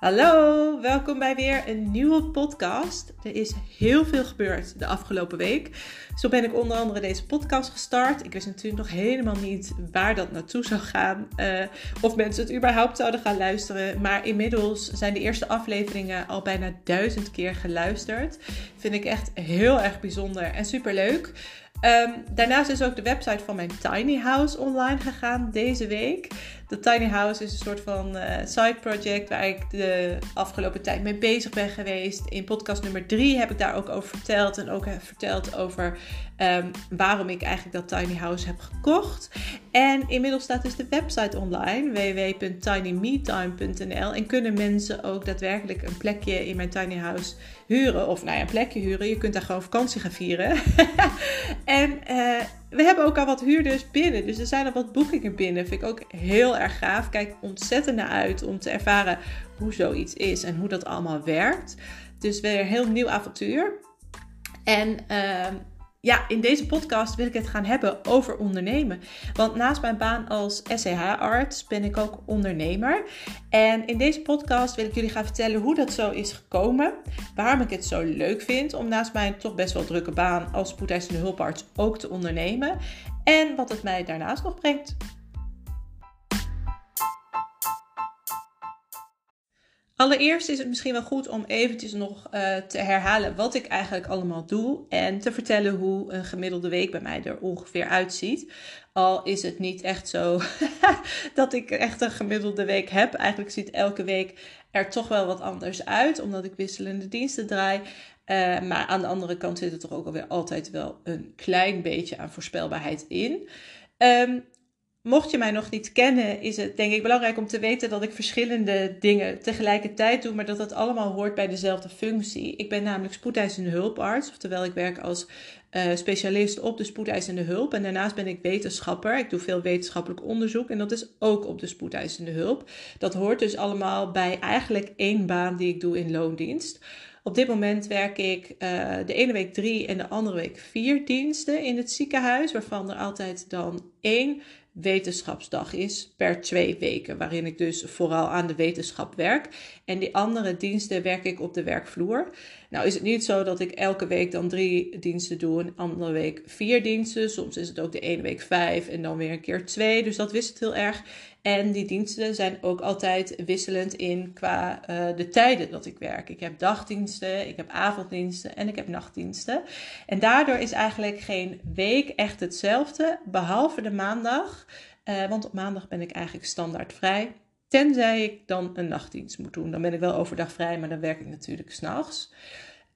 Hallo, welkom bij weer een nieuwe podcast. Er is heel veel gebeurd de afgelopen week. Zo ben ik onder andere deze podcast gestart. Ik wist natuurlijk nog helemaal niet waar dat naartoe zou gaan. Uh, of mensen het überhaupt zouden gaan luisteren. Maar inmiddels zijn de eerste afleveringen al bijna duizend keer geluisterd. Vind ik echt heel erg bijzonder en super leuk. Um, daarnaast is ook de website van mijn Tiny House online gegaan deze week. De Tiny House is een soort van uh, side project waar ik de afgelopen tijd mee bezig ben geweest. In podcast nummer 3 heb ik daar ook over verteld. En ook verteld over um, waarom ik eigenlijk dat Tiny House heb gekocht. En inmiddels staat dus de website online www.tinymetime.nl en kunnen mensen ook daadwerkelijk een plekje in mijn Tiny House huren. Of nou ja, een plekje huren. Je kunt daar gewoon vakantie gaan vieren. en uh, we hebben ook al wat huurders binnen. Dus er zijn al wat boekingen binnen. Vind ik ook heel erg gaaf. Kijk ontzettend naar uit om te ervaren hoe zoiets is en hoe dat allemaal werkt. Dus weer een heel nieuw avontuur. En uh, ja, in deze podcast wil ik het gaan hebben over ondernemen. Want naast mijn baan als SCH-arts ben ik ook ondernemer. En in deze podcast wil ik jullie gaan vertellen hoe dat zo is gekomen. Waarom ik het zo leuk vind om naast mijn toch best wel drukke baan als spoedeisende hulparts ook te ondernemen. En wat het mij daarnaast nog brengt. Allereerst is het misschien wel goed om eventjes nog uh, te herhalen wat ik eigenlijk allemaal doe en te vertellen hoe een gemiddelde week bij mij er ongeveer uitziet. Al is het niet echt zo dat ik echt een gemiddelde week heb. Eigenlijk ziet elke week er toch wel wat anders uit, omdat ik wisselende diensten draai. Uh, maar aan de andere kant zit er toch ook alweer altijd wel een klein beetje aan voorspelbaarheid in. Um, Mocht je mij nog niet kennen, is het denk ik belangrijk om te weten dat ik verschillende dingen tegelijkertijd doe, maar dat dat allemaal hoort bij dezelfde functie. Ik ben namelijk spoedeisende hulparts, oftewel ik werk als uh, specialist op de spoedeisende hulp. En daarnaast ben ik wetenschapper. Ik doe veel wetenschappelijk onderzoek en dat is ook op de spoedeisende hulp. Dat hoort dus allemaal bij eigenlijk één baan die ik doe in loondienst. Op dit moment werk ik uh, de ene week drie en de andere week vier diensten in het ziekenhuis, waarvan er altijd dan één wetenschapsdag is per twee weken, waarin ik dus vooral aan de wetenschap werk. En die andere diensten werk ik op de werkvloer. Nou is het niet zo dat ik elke week dan drie diensten doe en andere week vier diensten. Soms is het ook de ene week vijf en dan weer een keer twee. Dus dat wisselt heel erg. En die diensten zijn ook altijd wisselend in qua uh, de tijden dat ik werk. Ik heb dagdiensten, ik heb avonddiensten en ik heb nachtdiensten. En daardoor is eigenlijk geen week echt hetzelfde, behalve de maandag. Uh, want op maandag ben ik eigenlijk standaard vrij. Tenzij ik dan een nachtdienst moet doen. Dan ben ik wel overdag vrij, maar dan werk ik natuurlijk s'nachts.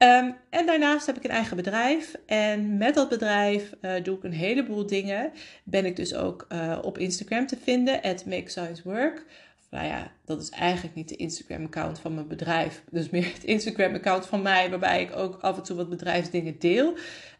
Um, en daarnaast heb ik een eigen bedrijf. En met dat bedrijf uh, doe ik een heleboel dingen. Ben ik dus ook uh, op Instagram te vinden, at Make Work. Nou ja, dat is eigenlijk niet de Instagram-account van mijn bedrijf. Dus meer het Instagram-account van mij, waarbij ik ook af en toe wat bedrijfsdingen deel.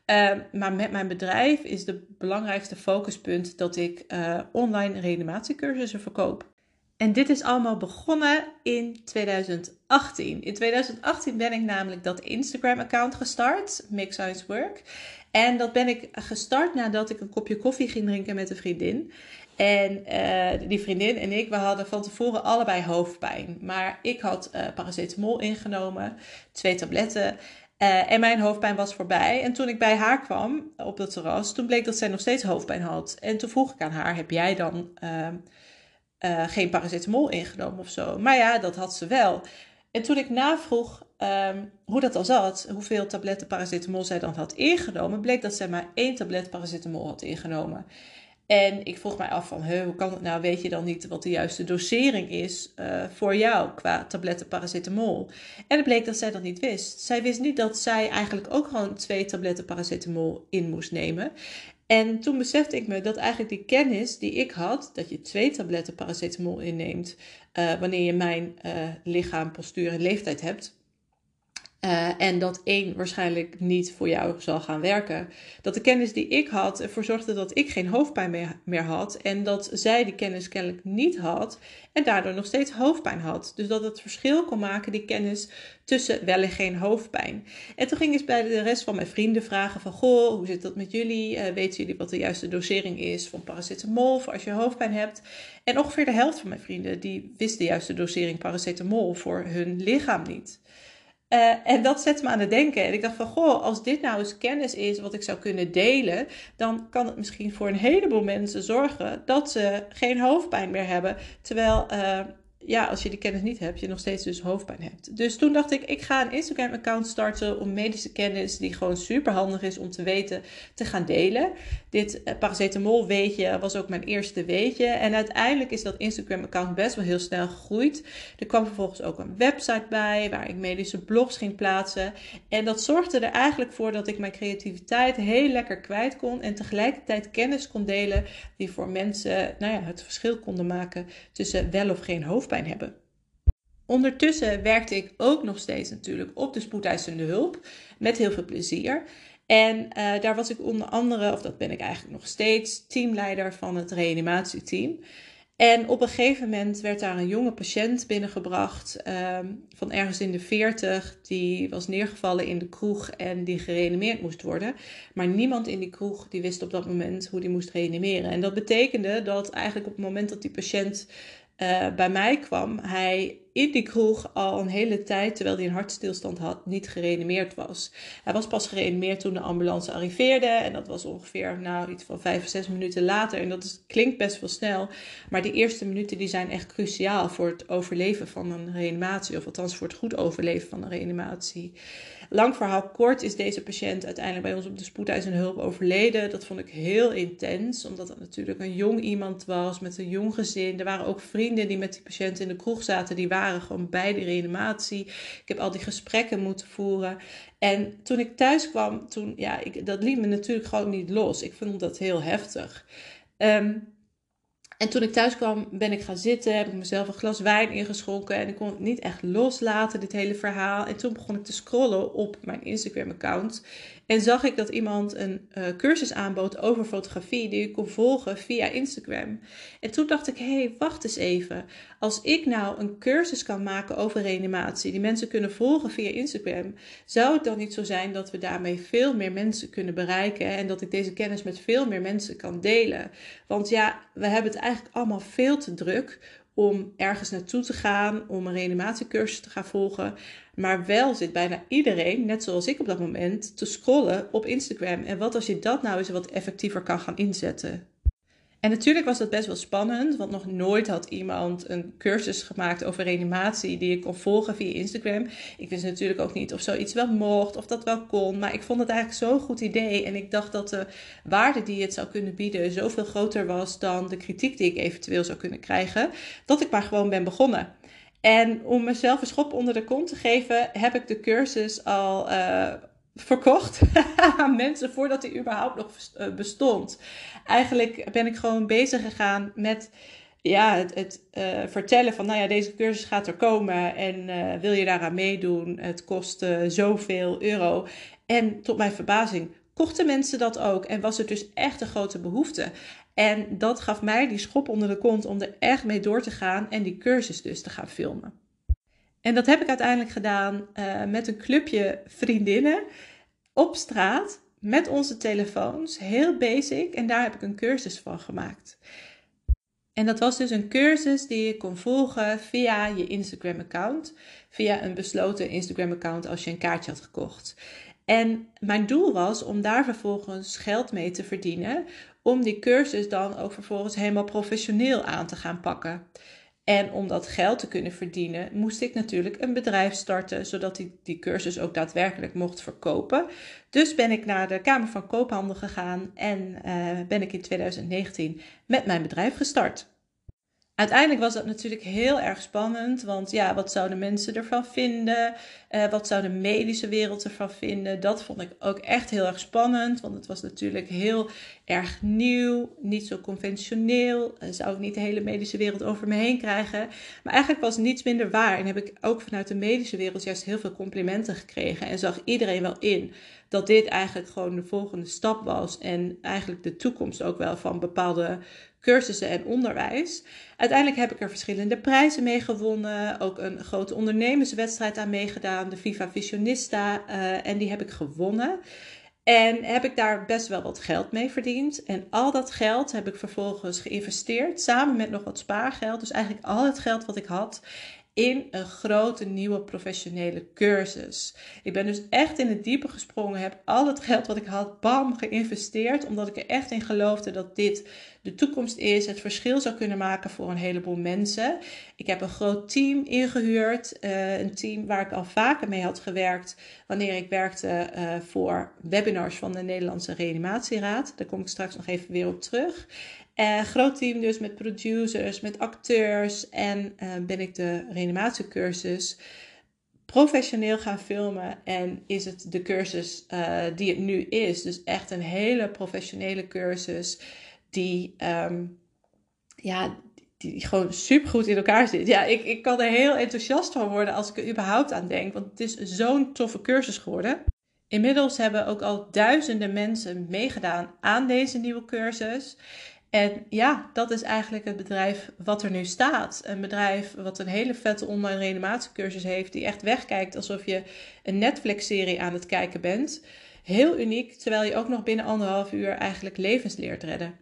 Uh, maar met mijn bedrijf is de belangrijkste focuspunt dat ik uh, online reanimatiecursussen verkoop. En dit is allemaal begonnen in 2018. In 2018 ben ik namelijk dat Instagram-account gestart, Make Work. En dat ben ik gestart nadat ik een kopje koffie ging drinken met een vriendin. En uh, die vriendin en ik, we hadden van tevoren allebei hoofdpijn. Maar ik had uh, paracetamol ingenomen, twee tabletten. Uh, en mijn hoofdpijn was voorbij. En toen ik bij haar kwam op dat terras, toen bleek dat zij nog steeds hoofdpijn had. En toen vroeg ik aan haar, heb jij dan uh, geen paracetamol ingenomen of zo. Maar ja, dat had ze wel. En toen ik navroeg um, hoe dat al zat, hoeveel tabletten paracetamol zij dan had ingenomen, bleek dat zij maar één tablet paracetamol had ingenomen. En ik vroeg mij af van, hoe kan het nou, weet je dan niet wat de juiste dosering is uh, voor jou qua tabletten paracetamol? En het bleek dat zij dat niet wist. Zij wist niet dat zij eigenlijk ook gewoon twee tabletten paracetamol in moest nemen. En toen besefte ik me dat eigenlijk die kennis die ik had, dat je twee tabletten paracetamol inneemt uh, wanneer je mijn uh, lichaam, postuur en leeftijd hebt, Uh, en dat één waarschijnlijk niet voor jou zal gaan werken. Dat de kennis die ik had ervoor zorgde dat ik geen hoofdpijn meer, had. En dat zij die kennis kennelijk niet had. En daardoor nog steeds hoofdpijn had. Dus dat het verschil kon maken, die kennis, tussen wel en geen hoofdpijn. En toen ging ik bij de rest van mijn vrienden vragen van... Goh, hoe zit dat met jullie? Uh, weten jullie wat de juiste dosering is van paracetamol voor als je hoofdpijn hebt? En ongeveer de helft van mijn vrienden die wist de juiste dosering paracetamol voor hun lichaam niet. Uh, en dat zet me aan het denken. En ik dacht van, goh, als dit nou eens kennis is wat ik zou kunnen delen, dan kan het misschien voor een heleboel mensen zorgen dat ze geen hoofdpijn meer hebben. Terwijl uh, ja, als je die kennis niet hebt, je nog steeds dus hoofdpijn hebt. Dus toen dacht ik, ik ga een Instagram-account starten om medische kennis, die gewoon super handig is om te weten, te gaan delen. Dit uh, paracetamol weetje was ook mijn eerste weetje. En uiteindelijk is dat Instagram-account best wel heel snel gegroeid. Er kwam vervolgens ook een website bij, waar ik medische blogs ging plaatsen. En dat zorgde er eigenlijk voor dat ik mijn creativiteit heel lekker kwijt kon. En tegelijkertijd kennis kon delen die voor mensen nou ja, het verschil konden maken tussen wel of geen hoofdpijn hebben. Ondertussen werkte ik ook nog steeds natuurlijk op de spoedeisende hulp met heel veel plezier. En uh, daar was ik onder andere, of dat ben ik eigenlijk nog steeds, teamleider van het reanimatieteam. En op een gegeven moment werd daar een jonge patiënt binnengebracht um, van ergens in de 40. Die was neergevallen in de kroeg en die gereanimeerd moest worden. Maar niemand in die kroeg die wist op dat moment hoe die moest reanimeren. En dat betekende dat eigenlijk op het moment dat die patiënt uh, bij mij kwam, hij in die kroeg al een hele tijd, terwijl hij een hartstilstand had, niet gereanimeerd was. Hij was pas gereanimeerd toen de ambulance arriveerde. En dat was ongeveer nou, iets van vijf of zes minuten later. En dat klinkt best wel snel. Maar die eerste minuten die zijn echt cruciaal voor het overleven van een reanimatie. Of althans voor het goed overleven van een reanimatie. Lang verhaal kort is deze patiënt uiteindelijk bij ons op de spoedeisende hulp overleden. Dat vond ik heel intens, omdat het natuurlijk een jong iemand was met een jong gezin. Er waren ook vrienden die met die patiënt in de kroeg zaten. Die waren gewoon bij de reanimatie. Ik heb al die gesprekken moeten voeren. En toen ik thuis kwam, toen, ja, ik, dat liet me natuurlijk gewoon niet los. Ik vond dat heel heftig. Um, en toen ik thuis kwam, ben ik gaan zitten, heb ik mezelf een glas wijn ingeschonken en ik kon het niet echt loslaten, dit hele verhaal. En toen begon ik te scrollen op mijn Instagram-account en zag ik dat iemand een uh, cursus aanbood over fotografie die ik kon volgen via Instagram. En toen dacht ik, hé, hey, wacht eens even. Als ik nou een cursus kan maken over reanimatie, die mensen kunnen volgen via Instagram, zou het dan niet zo zijn dat we daarmee veel meer mensen kunnen bereiken en dat ik deze kennis met veel meer mensen kan delen? Want ja, we hebben het eigenlijk allemaal veel te druk om ergens naartoe te gaan, om een reanimatiecursus te gaan volgen. Maar wel zit bijna iedereen, net zoals ik op dat moment, te scrollen op Instagram. En wat als je dat nou eens wat effectiever kan gaan inzetten? En natuurlijk was dat best wel spannend, want nog nooit had iemand een cursus gemaakt over reanimatie die ik kon volgen via Instagram. Ik wist natuurlijk ook niet of zoiets wel mocht, of dat wel kon, maar ik vond het eigenlijk zo'n goed idee. En ik dacht dat de waarde die het zou kunnen bieden zoveel groter was dan de kritiek die ik eventueel zou kunnen krijgen, dat ik maar gewoon ben begonnen. En om mezelf een schop onder de kont te geven, heb ik de cursus al uh, verkocht aan mensen voordat die überhaupt nog eh, bestond. Eigenlijk ben ik gewoon bezig gegaan met ja, het, het uh, vertellen van, nou ja, deze cursus gaat er komen en uh, wil je daaraan meedoen? Het kost uh, zoveel euro. En tot mijn verbazing kochten mensen dat ook en was er dus echt een grote behoefte. En dat gaf mij die schop onder de kont om er echt mee door te gaan en die cursus dus te gaan filmen. En dat heb ik uiteindelijk gedaan uh, met een clubje vriendinnen op straat met onze telefoons, heel basic. En daar heb ik een cursus van gemaakt. En dat was dus een cursus die je kon volgen via je Instagram-account. Via een besloten Instagram-account als je een kaartje had gekocht. En mijn doel was om daar vervolgens geld mee te verdienen. Om die cursus dan ook vervolgens helemaal professioneel aan te gaan pakken. En om dat geld te kunnen verdienen, moest ik natuurlijk een bedrijf starten, zodat ik die cursus ook daadwerkelijk mocht verkopen. Dus ben ik naar de Kamer van Koophandel gegaan en uh, ben ik in 2019 met mijn bedrijf gestart. Uiteindelijk was dat natuurlijk heel erg spannend, want ja, wat zouden mensen ervan vinden? Uh, wat zou de medische wereld ervan vinden? Dat vond ik ook echt heel erg spannend, want het was natuurlijk heel erg nieuw, niet zo conventioneel. Uh, zou ik niet de hele medische wereld over me heen krijgen? Maar eigenlijk was niets minder waar en heb ik ook vanuit de medische wereld juist heel veel complimenten gekregen en zag iedereen wel in dat dit eigenlijk gewoon de volgende stap was en eigenlijk de toekomst ook wel van bepaalde cursussen en onderwijs. Uiteindelijk heb ik er verschillende prijzen mee gewonnen. Ook een grote ondernemerswedstrijd aan meegedaan, de Viva Visionista. Uh, en die heb ik gewonnen. En heb ik daar best wel wat geld mee verdiend. En al dat geld heb ik vervolgens geïnvesteerd, samen met nog wat spaargeld. Dus eigenlijk al het geld wat ik had in een grote nieuwe professionele cursus. Ik ben dus echt in het diepe gesprongen, heb al het geld wat ik had, bam, geïnvesteerd, omdat ik er echt in geloofde dat dit de toekomst is, het verschil zou kunnen maken voor een heleboel mensen. Ik heb een groot team ingehuurd, uh, een team waar ik al vaker mee had gewerkt wanneer ik werkte uh, voor webinars van de Nederlandse Reanimatieraad. Daar kom ik straks nog even weer op terug. Uh, groot team dus met producers, met acteurs en uh, ben ik de reanimatiecursus professioneel gaan filmen en is het de cursus uh, die het nu is. Dus echt een hele professionele cursus die, um, ja, die gewoon super goed in elkaar zit. Ja, ik, ik kan er heel enthousiast van worden als ik er überhaupt aan denk, want het is zo'n toffe cursus geworden. Inmiddels hebben ook al duizenden mensen meegedaan aan deze nieuwe cursus. En ja, dat is eigenlijk het bedrijf wat er nu staat. Een bedrijf wat een hele vette online reanimatiecursus heeft, die echt wegkijkt alsof je een Netflix-serie aan het kijken bent. Heel uniek, terwijl je ook nog binnen anderhalf uur eigenlijk levens leert redden.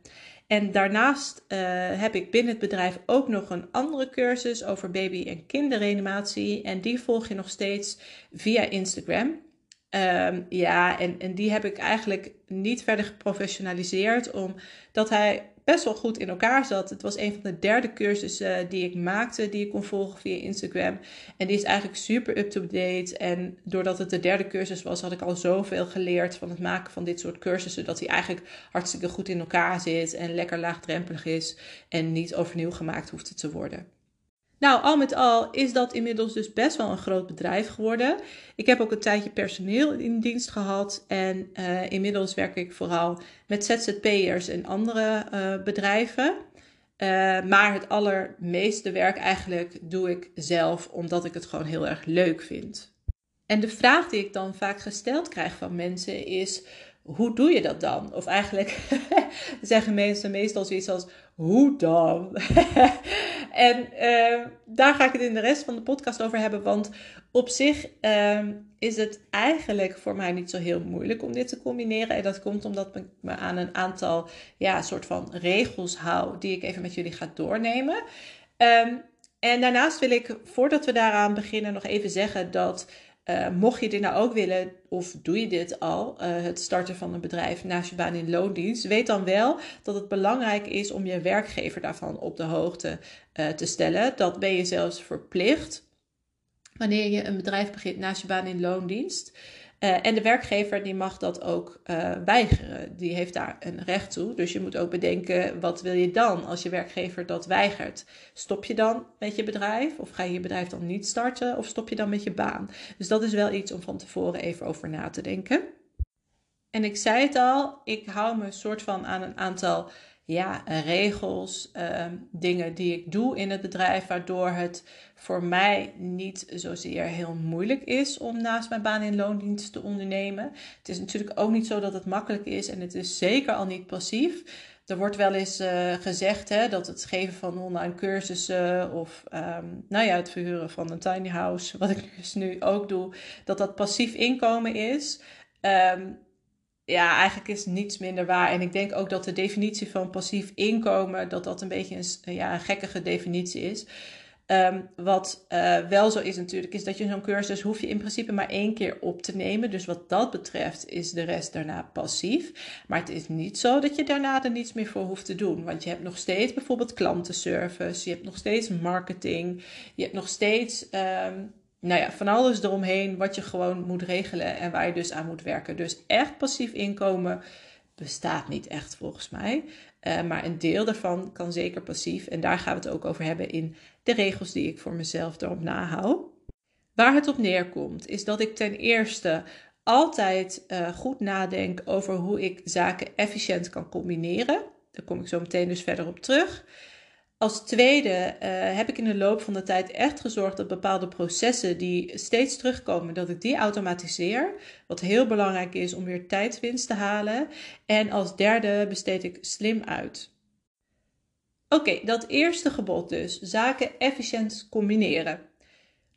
En daarnaast uh, heb ik binnen het bedrijf ook nog een andere cursus over baby- en kinderreanimatie. En die volg je nog steeds via Instagram. Um, ja, en, en die heb ik eigenlijk niet verder geprofessionaliseerd, omdat hij best wel goed in elkaar zat. Het was een van de derde cursussen eh, die ik maakte, die ik kon volgen via Instagram. En die is eigenlijk super up-to-date. En doordat het de derde cursus was, had ik al zoveel geleerd van het maken van dit soort cursussen. Dat hij eigenlijk hartstikke goed in elkaar zit en lekker laagdrempelig is. En niet overnieuw gemaakt hoeft te worden. Nou, al met al is dat inmiddels dus best wel een groot bedrijf geworden. Ik heb ook een tijdje personeel in dienst gehad en uh, inmiddels werk ik vooral met ZZP'ers en andere uh, bedrijven. Uh, maar het allermeeste werk eigenlijk doe ik zelf, omdat ik het gewoon heel erg leuk vind. En de vraag die ik dan vaak gesteld krijg van mensen is: hoe doe je dat dan? Of eigenlijk zeggen mensen meestal zoiets als: hoe dan? en uh, daar ga ik het in de rest van de podcast over hebben. Want op zich uh, is het eigenlijk voor mij niet zo heel moeilijk om dit te combineren. En dat komt omdat ik me aan een aantal ja, soort van regels hou, die ik even met jullie ga doornemen. Um, en daarnaast wil ik, voordat we daaraan beginnen, nog even zeggen dat uh, mocht je dit nou ook willen, of doe je dit al, uh, het starten van een bedrijf naast je baan in loondienst, weet dan wel dat het belangrijk is om je werkgever daarvan op de hoogte uh, te stellen. Dat ben je zelfs verplicht wanneer je een bedrijf begint naast je baan in loondienst. Uh, en de werkgever die mag dat ook uh, weigeren. Die heeft daar een recht toe. Dus je moet ook bedenken, wat wil je dan als je werkgever dat weigert? Stop je dan met je bedrijf? Of ga je je bedrijf dan niet starten? Of stop je dan met je baan? Dus dat is wel iets om van tevoren even over na te denken. En ik zei het al, ik hou me soort van aan een aantal ja, regels, uh, dingen die ik doe in het bedrijf, waardoor het voor mij niet zozeer heel moeilijk is om naast mijn baan in loondienst te ondernemen. Het is natuurlijk ook niet zo dat het makkelijk is en het is zeker al niet passief. Er wordt wel eens uh, gezegd hè, dat het geven van online cursussen of um, nou ja, het verhuren van een tiny house, wat ik dus nu ook doe, dat dat passief inkomen is. Um, ja, eigenlijk is niets minder waar. En ik denk ook dat de definitie van passief inkomen, dat dat een beetje een, ja, een gekkige definitie is. Um, wat uh, wel zo is natuurlijk, is dat je zo'n cursus hoef je in principe maar één keer op te nemen. Dus wat dat betreft is de rest daarna passief. Maar het is niet zo dat je daarna er niets meer voor hoeft te doen. Want je hebt nog steeds bijvoorbeeld klantenservice, je hebt nog steeds marketing, je hebt nog steeds um, nou ja, van alles eromheen wat je gewoon moet regelen en waar je dus aan moet werken. Dus echt passief inkomen bestaat niet echt volgens mij. Uh, maar een deel daarvan kan zeker passief. En daar gaan we het ook over hebben in de regels die ik voor mezelf erop nahoud. Waar het op neerkomt, is dat ik ten eerste altijd uh, goed nadenk over hoe ik zaken efficiënt kan combineren. Daar kom ik zo meteen dus verder op terug. Als tweede uh, heb ik in de loop van de tijd echt gezorgd dat bepaalde processen die steeds terugkomen, dat ik die automatiseer. Wat heel belangrijk is om weer tijdwinst te halen. En als derde besteed ik slim uit. Oké, dat eerste gebod dus. Zaken efficiënt combineren.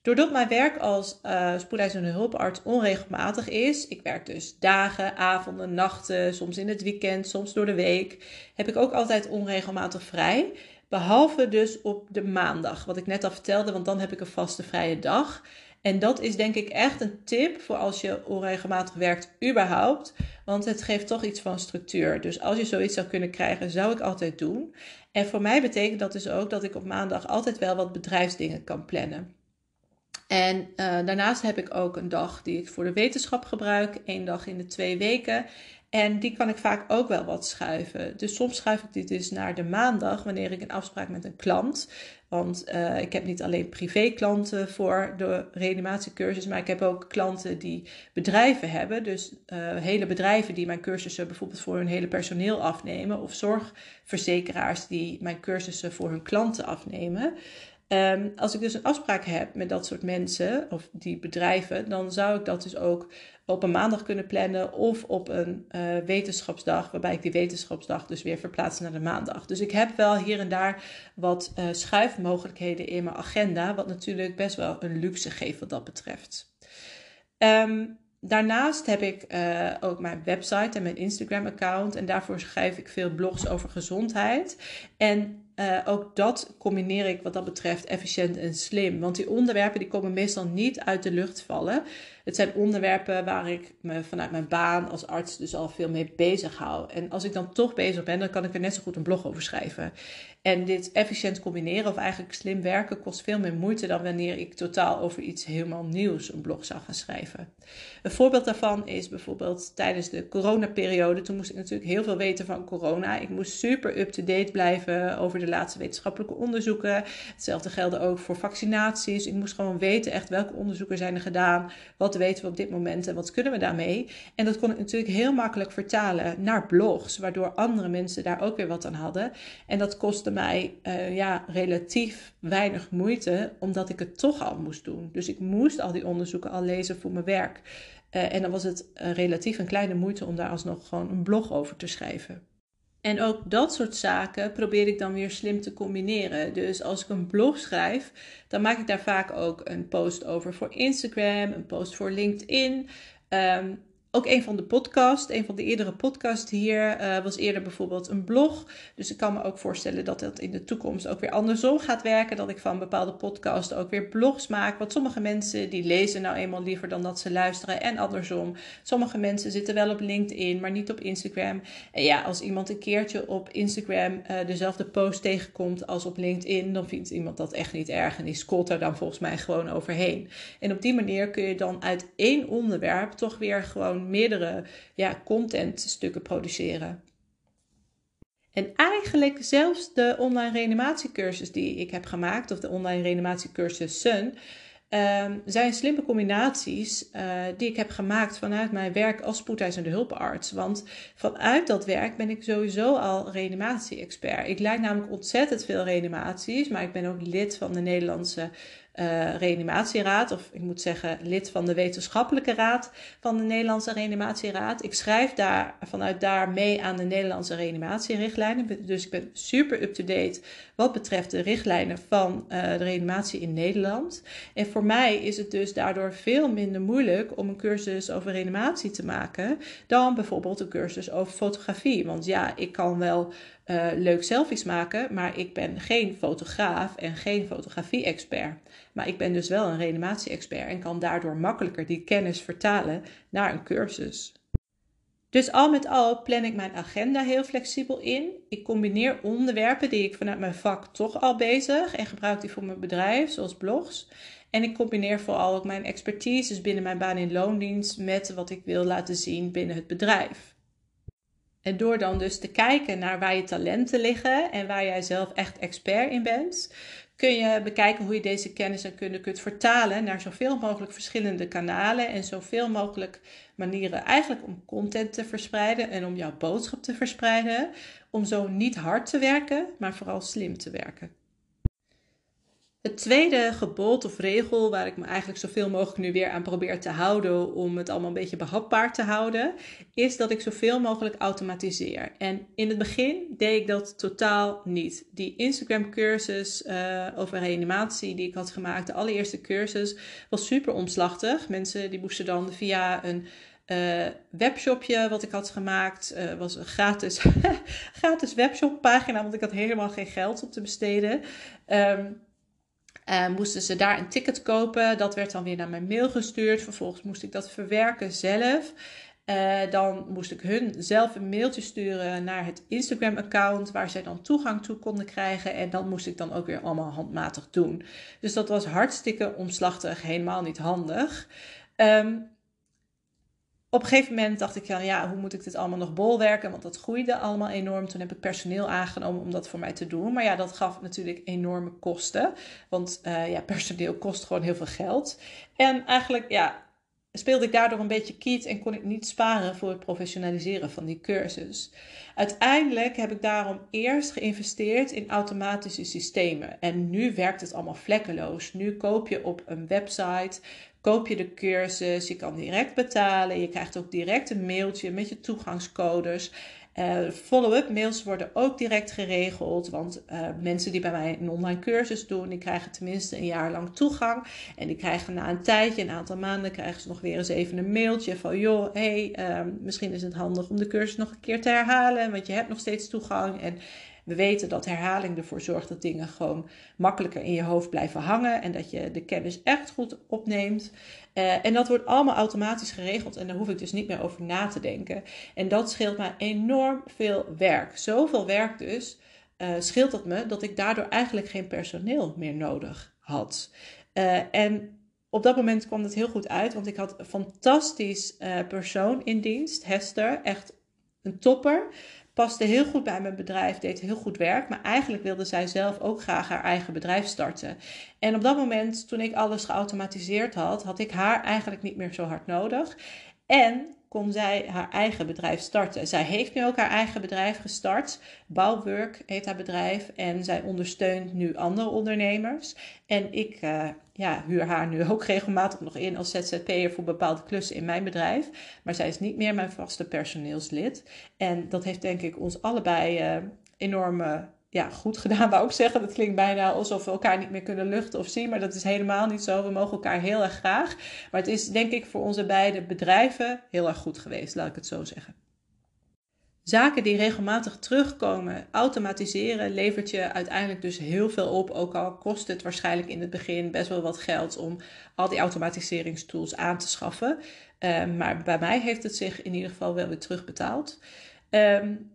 Doordat mijn werk als uh, spoedeisende hulparts onregelmatig is, ik werk dus dagen, avonden, nachten, soms in het weekend, soms door de week, heb ik ook altijd onregelmatig vrij. Behalve dus op de maandag, wat ik net al vertelde, want dan heb ik een vaste vrije dag. En dat is denk ik echt een tip voor als je onregelmatig werkt, überhaupt. Want het geeft toch iets van structuur. Dus als je zoiets zou kunnen krijgen, zou ik altijd doen. En voor mij betekent dat dus ook dat ik op maandag altijd wel wat bedrijfsdingen kan plannen. En uh, daarnaast heb ik ook een dag die ik voor de wetenschap gebruik, één dag in de twee weken. En die kan ik vaak ook wel wat schuiven. Dus soms schuif ik dit dus naar de maandag wanneer ik een afspraak met een klant. Want uh, ik heb niet alleen privé-klanten voor de reanimatiecursus, maar ik heb ook klanten die bedrijven hebben. Dus uh, hele bedrijven die mijn cursussen bijvoorbeeld voor hun hele personeel afnemen. Of zorgverzekeraars die mijn cursussen voor hun klanten afnemen. Um, als ik dus een afspraak heb met dat soort mensen of die bedrijven, dan zou ik dat dus ook op een maandag kunnen plannen of op een uh, wetenschapsdag, waarbij ik die wetenschapsdag dus weer verplaats naar de maandag. Dus ik heb wel hier en daar wat uh, schuifmogelijkheden in mijn agenda, wat natuurlijk best wel een luxe geeft wat dat betreft. Um, Daarnaast heb ik uh, ook mijn website en mijn Instagram-account. En daarvoor schrijf ik veel blogs over gezondheid. En uh, ook dat combineer ik wat dat betreft efficiënt en slim. Want die onderwerpen die komen meestal niet uit de lucht vallen. Het zijn onderwerpen waar ik me vanuit mijn baan als arts dus al veel mee bezig hou. En als ik dan toch bezig ben, dan kan ik er net zo goed een blog over schrijven. En dit efficiënt combineren of eigenlijk slim werken kost veel meer moeite dan wanneer ik totaal over iets helemaal nieuws een blog zou gaan schrijven. Een voorbeeld daarvan is bijvoorbeeld tijdens de coronaperiode. Toen moest ik natuurlijk heel veel weten van corona. Ik moest super up-to-date blijven over de laatste wetenschappelijke onderzoeken. Hetzelfde geldde ook voor vaccinaties. Ik moest gewoon weten echt welke onderzoeken zijn er gedaan. Wat weten we op dit moment en wat kunnen we daarmee? En dat kon ik natuurlijk heel makkelijk vertalen naar blogs, waardoor andere mensen daar ook weer wat aan hadden. En dat kostte mij uh, ja, relatief weinig moeite, omdat ik het toch al moest doen. Dus ik moest al die onderzoeken al lezen voor mijn werk. Uh, en dan was het uh, relatief een kleine moeite om daar alsnog gewoon een blog over te schrijven. En ook dat soort zaken probeer ik dan weer slim te combineren. Dus als ik een blog schrijf, dan maak ik daar vaak ook een post over voor Instagram, een post voor LinkedIn. Um, ook een van de podcasts, een van de eerdere podcasts hier, uh, was eerder bijvoorbeeld een blog. Dus ik kan me ook voorstellen dat dat in de toekomst ook weer andersom gaat werken. Dat ik van bepaalde podcasts ook weer blogs maak. Want sommige mensen die lezen nou eenmaal liever dan dat ze luisteren. En andersom. Sommige mensen zitten wel op LinkedIn, maar niet op Instagram. En ja, als iemand een keertje op Instagram uh, dezelfde post tegenkomt als op LinkedIn, dan vindt iemand dat echt niet erg. En die scrolt er dan volgens mij gewoon overheen. En op die manier kun je dan uit één onderwerp toch weer gewoon meerdere ja, contentstukken produceren. En eigenlijk zelfs de online reanimatiecursus die ik heb gemaakt, of de online reanimatiecursus Sun, um, zijn slimme combinaties uh, die ik heb gemaakt vanuit mijn werk als spoedeisende hulparts. Want vanuit dat werk ben ik sowieso al reanimatie-expert. Ik leid namelijk ontzettend veel reanimaties, maar ik ben ook lid van de Nederlandse uh, reanimatieraad, of ik moet zeggen lid van de wetenschappelijke raad van de Nederlandse reanimatieraad. Ik schrijf daar vanuit daar mee aan de Nederlandse reanimatierichtlijnen. Dus ik ben super up-to-date wat betreft de richtlijnen van uh, de reanimatie in Nederland. En voor mij is het dus daardoor veel minder moeilijk om een cursus over reanimatie te maken dan bijvoorbeeld een cursus over fotografie. Want ja, ik kan wel uh, leuk selfies maken, maar ik ben geen fotograaf en geen fotografie-expert. Maar ik ben dus wel een reanimatie-expert en kan daardoor makkelijker die kennis vertalen naar een cursus. Dus al met al plan ik mijn agenda heel flexibel in. Ik combineer onderwerpen die ik vanuit mijn vak toch al bezig en gebruik die voor mijn bedrijf, zoals blogs. En ik combineer vooral ook mijn expertise binnen mijn baan in loondienst met wat ik wil laten zien binnen het bedrijf. En door dan dus te kijken naar waar je talenten liggen en waar jij zelf echt expert in bent, kun je bekijken hoe je deze kennis en kunde kunt vertalen naar zoveel mogelijk verschillende kanalen en zoveel mogelijk manieren eigenlijk om content te verspreiden en om jouw boodschap te verspreiden. Om zo niet hard te werken, maar vooral slim te werken. Het tweede gebod of regel, waar ik me eigenlijk zoveel mogelijk nu weer aan probeer te houden om het allemaal een beetje behapbaar te houden, is dat ik zoveel mogelijk automatiseer. En in het begin deed ik dat totaal niet. Die Instagram cursus uh, over reanimatie die ik had gemaakt, de allereerste cursus, was super omslachtig. Mensen die moesten dan via een uh, webshopje wat ik had gemaakt. Uh, was een gratis, gratis webshoppagina, want ik had helemaal geen geld op te besteden. Um, uh, moesten ze daar een ticket kopen. Dat werd dan weer naar mijn mail gestuurd. Vervolgens moest ik dat verwerken zelf. Uh, dan moest ik hun zelf een mailtje sturen naar het Instagram-account waar zij dan toegang toe konden krijgen. En dan moest ik dan ook weer allemaal handmatig doen. Dus dat was hartstikke omslachtig, helemaal niet handig. Um, op een gegeven moment dacht ik, ja, hoe moet ik dit allemaal nog bolwerken? Want dat groeide allemaal enorm. Toen heb ik personeel aangenomen om dat voor mij te doen. Maar ja, dat gaf natuurlijk enorme kosten. Want uh, ja, personeel kost gewoon heel veel geld. En eigenlijk, ja, speelde ik daardoor een beetje kiet en kon ik niet sparen voor het professionaliseren van die cursus. Uiteindelijk heb ik daarom eerst geïnvesteerd in automatische systemen. En nu werkt het allemaal vlekkeloos. Nu koop je op een website koop je de cursus, je kan direct betalen, je krijgt ook direct een mailtje met je toegangscodes. Uh, Follow-up mails worden ook direct geregeld, want uh, mensen die bij mij een online cursus doen, die krijgen tenminste een jaar lang toegang. En die krijgen na een tijdje, een aantal maanden, krijgen ze nog weer eens even een mailtje van, joh, hey, uh, misschien is het handig om de cursus nog een keer te herhalen, want je hebt nog steeds toegang. En we weten dat herhaling ervoor zorgt dat dingen gewoon makkelijker in je hoofd blijven hangen en dat je de kennis echt goed opneemt. Uh, en dat wordt allemaal automatisch geregeld en daar hoef ik dus niet meer over na te denken. En dat scheelt mij enorm veel werk. Zoveel werk dus uh, scheelt het me dat ik daardoor eigenlijk geen personeel meer nodig had. Uh, en op dat moment kwam het heel goed uit, want ik had een fantastisch persoon in dienst, Hester, echt een topper paste heel goed bij mijn bedrijf, deed heel goed werk. Maar eigenlijk wilde zij zelf ook graag haar eigen bedrijf starten. En op dat moment, toen ik alles geautomatiseerd had, had ik haar eigenlijk niet meer zo hard nodig. En kon zij haar eigen bedrijf starten. Zij heeft nu ook haar eigen bedrijf gestart. Bouwwork heet haar bedrijf. En zij ondersteunt nu andere ondernemers. En ik uh, ja, huur haar nu ook regelmatig nog in als ZZP'er voor bepaalde klussen in mijn bedrijf. Maar zij is niet meer mijn vaste personeelslid. En dat heeft denk ik ons allebei uh, enorm ja, goed gedaan, wou ik zeggen. Dat klinkt bijna alsof we elkaar niet meer kunnen luchten of zien. Maar dat is helemaal niet zo. We mogen elkaar heel erg graag. Maar het is denk ik voor onze beide bedrijven heel erg goed geweest, laat ik het zo zeggen. Zaken die regelmatig terugkomen, automatiseren, levert je uiteindelijk dus heel veel op. Ook al kost het waarschijnlijk in het begin best wel wat geld om al die automatiseringstools aan te schaffen. Um, maar bij mij heeft het zich in ieder geval wel weer terugbetaald. Um,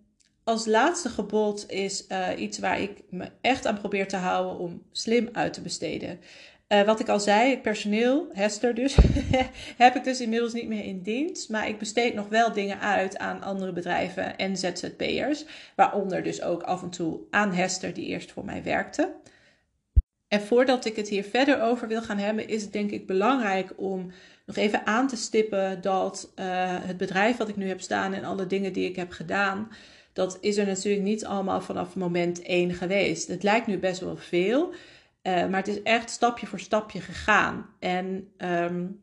als laatste gebod is uh, iets waar ik me echt aan probeer te houden om slim uit te besteden. Uh, wat ik al zei, personeel, Hester dus, heb ik dus inmiddels niet meer in dienst. Maar ik besteed nog wel dingen uit aan andere bedrijven en ZZP'ers. Waaronder dus ook af en toe aan Hester, die eerst voor mij werkte. En voordat ik het hier verder over wil gaan hebben, is het denk ik belangrijk om nog even aan te stippen dat uh, het bedrijf wat ik nu heb staan en alle dingen die ik heb gedaan dat is er natuurlijk niet allemaal vanaf moment één geweest. Het lijkt nu best wel veel, uh, maar het is echt stapje voor stapje gegaan. En um,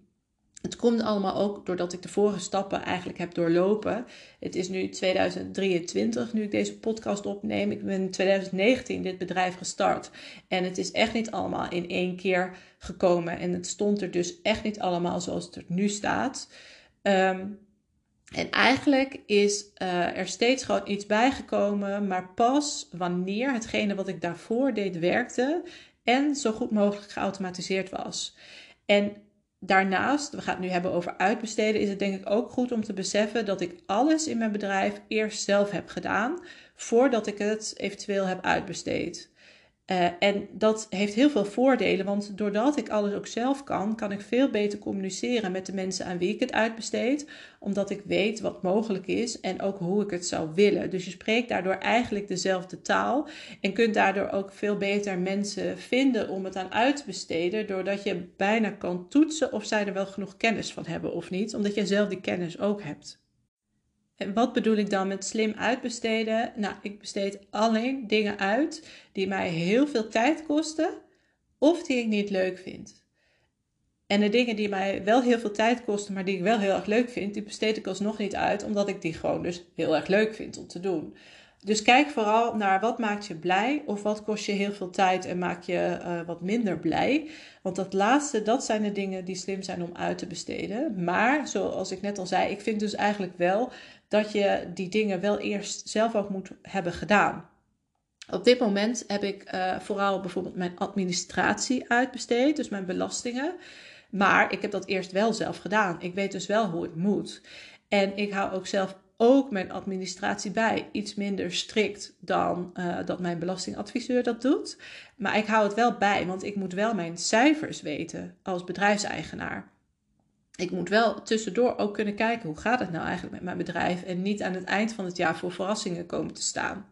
het komt allemaal ook doordat ik de vorige stappen eigenlijk heb doorlopen. Het is nu 2023, nu ik deze podcast opneem. Ik ben in 2019 dit bedrijf gestart. En het is echt niet allemaal in één keer gekomen. En het stond er dus echt niet allemaal zoals het er nu staat. Um, en eigenlijk is uh, er steeds gewoon iets bijgekomen, maar pas wanneer hetgene wat ik daarvoor deed werkte en zo goed mogelijk geautomatiseerd was. En daarnaast, we gaan het nu hebben over uitbesteden, is het denk ik ook goed om te beseffen dat ik alles in mijn bedrijf eerst zelf heb gedaan voordat ik het eventueel heb uitbesteed. Uh, en dat heeft heel veel voordelen, want doordat ik alles ook zelf kan, kan ik veel beter communiceren met de mensen aan wie ik het uitbesteed, omdat ik weet wat mogelijk is en ook hoe ik het zou willen. Dus je spreekt daardoor eigenlijk dezelfde taal en kunt daardoor ook veel beter mensen vinden om het aan uit te besteden, doordat je bijna kan toetsen of zij er wel genoeg kennis van hebben of niet, omdat je zelf die kennis ook hebt. En wat bedoel ik dan met slim uitbesteden? Nou, ik besteed alleen dingen uit die mij heel veel tijd kosten of die ik niet leuk vind. En de dingen die mij wel heel veel tijd kosten, maar die ik wel heel erg leuk vind, die besteed ik alsnog niet uit, omdat ik die gewoon dus heel erg leuk vind om te doen. Dus kijk vooral naar wat maakt je blij of wat kost je heel veel tijd en maakt je uh, wat minder blij. Want dat laatste, dat zijn de dingen die slim zijn om uit te besteden. Maar zoals ik net al zei, ik vind dus eigenlijk wel dat je die dingen wel eerst zelf ook moet hebben gedaan. Op dit moment heb ik uh, vooral bijvoorbeeld mijn administratie uitbesteed, dus mijn belastingen. Maar ik heb dat eerst wel zelf gedaan. Ik weet dus wel hoe het moet. En ik hou ook zelf ook mijn administratie bij. Iets minder strikt dan uh, dat mijn belastingadviseur dat doet. Maar ik hou het wel bij, want ik moet wel mijn cijfers weten als bedrijfseigenaar. Ik moet wel tussendoor ook kunnen kijken hoe gaat het nou eigenlijk met mijn bedrijf en niet aan het eind van het jaar voor verrassingen komen te staan.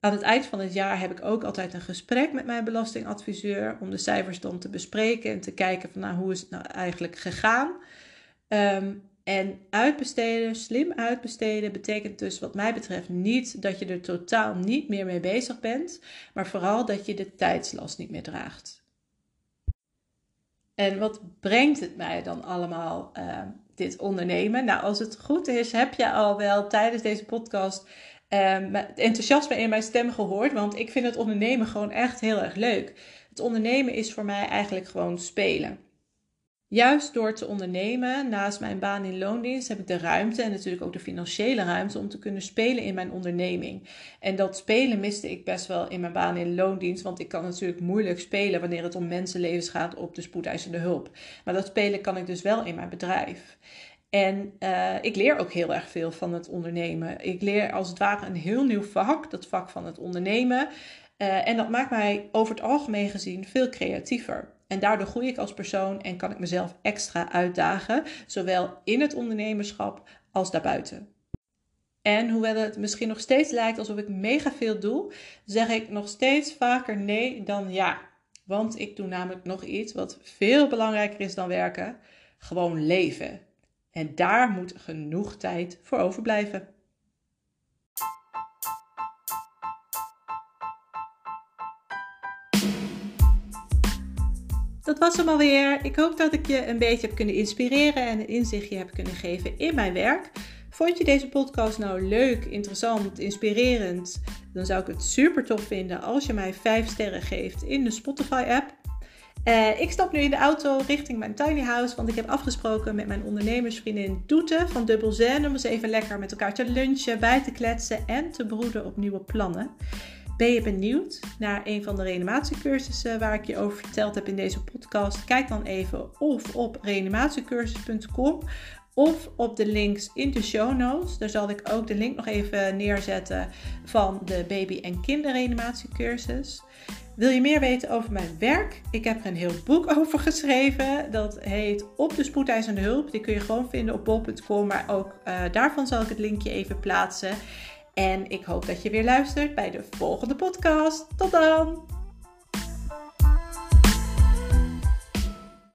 Aan het eind van het jaar heb ik ook altijd een gesprek met mijn belastingadviseur om de cijfers dan te bespreken en te kijken van nou, hoe is het nou eigenlijk gegaan. Um, en uitbesteden, slim uitbesteden, betekent dus wat mij betreft niet dat je er totaal niet meer mee bezig bent, maar vooral dat je de tijdslast niet meer draagt. En wat brengt het mij dan allemaal, uh, dit ondernemen? Nou, als het goed is, heb je al wel tijdens deze podcast uh, het enthousiasme in mijn stem gehoord, want ik vind het ondernemen gewoon echt heel erg leuk. Het ondernemen is voor mij eigenlijk gewoon spelen. Juist door te ondernemen, naast mijn baan in loondienst, heb ik de ruimte en natuurlijk ook de financiële ruimte om te kunnen spelen in mijn onderneming. En dat spelen miste ik best wel in mijn baan in loondienst, want ik kan natuurlijk moeilijk spelen wanneer het om mensenlevens gaat op de spoedeisende hulp. Maar dat spelen kan ik dus wel in mijn bedrijf. En uh, ik leer ook heel erg veel van het ondernemen. Ik leer als het ware een heel nieuw vak, dat vak van het ondernemen. Uh, en dat maakt mij over het algemeen gezien veel creatiever. En daardoor groei ik als persoon en kan ik mezelf extra uitdagen, zowel in het ondernemerschap als daarbuiten. En hoewel het misschien nog steeds lijkt alsof ik mega veel doe, zeg ik nog steeds vaker nee dan ja. Want ik doe namelijk nog iets wat veel belangrijker is dan werken: gewoon leven. En daar moet genoeg tijd voor overblijven. Dat was hem alweer. Ik hoop dat ik je een beetje heb kunnen inspireren en een inzichtje heb kunnen geven in mijn werk. Vond je deze podcast nou leuk, interessant, inspirerend? Dan zou ik het super tof vinden als je mij 5 sterren geeft in de Spotify app. Uh, ik stap nu in de auto richting mijn tiny house, want ik heb afgesproken met mijn ondernemersvriendin Doete van Dubbel Zen om eens even lekker met elkaar te lunchen, bij te kletsen en te broeden op nieuwe plannen. Ben je benieuwd naar een van de reanimatiecursussen waar ik je over verteld heb in deze podcast? Kijk dan even of op reanimatiecursus.com of op de links in de show notes. Daar zal ik ook de link nog even neerzetten van de baby- en kinderreanimatiecursus. Wil je meer weten over mijn werk? Ik heb er een heel boek over geschreven. Dat heet Op de spoedeisende hulp. Die kun je gewoon vinden op bol.com. Maar ook uh, daarvan zal ik het linkje even plaatsen. En ik hoop dat je weer luistert bij de volgende podcast. Tot dan!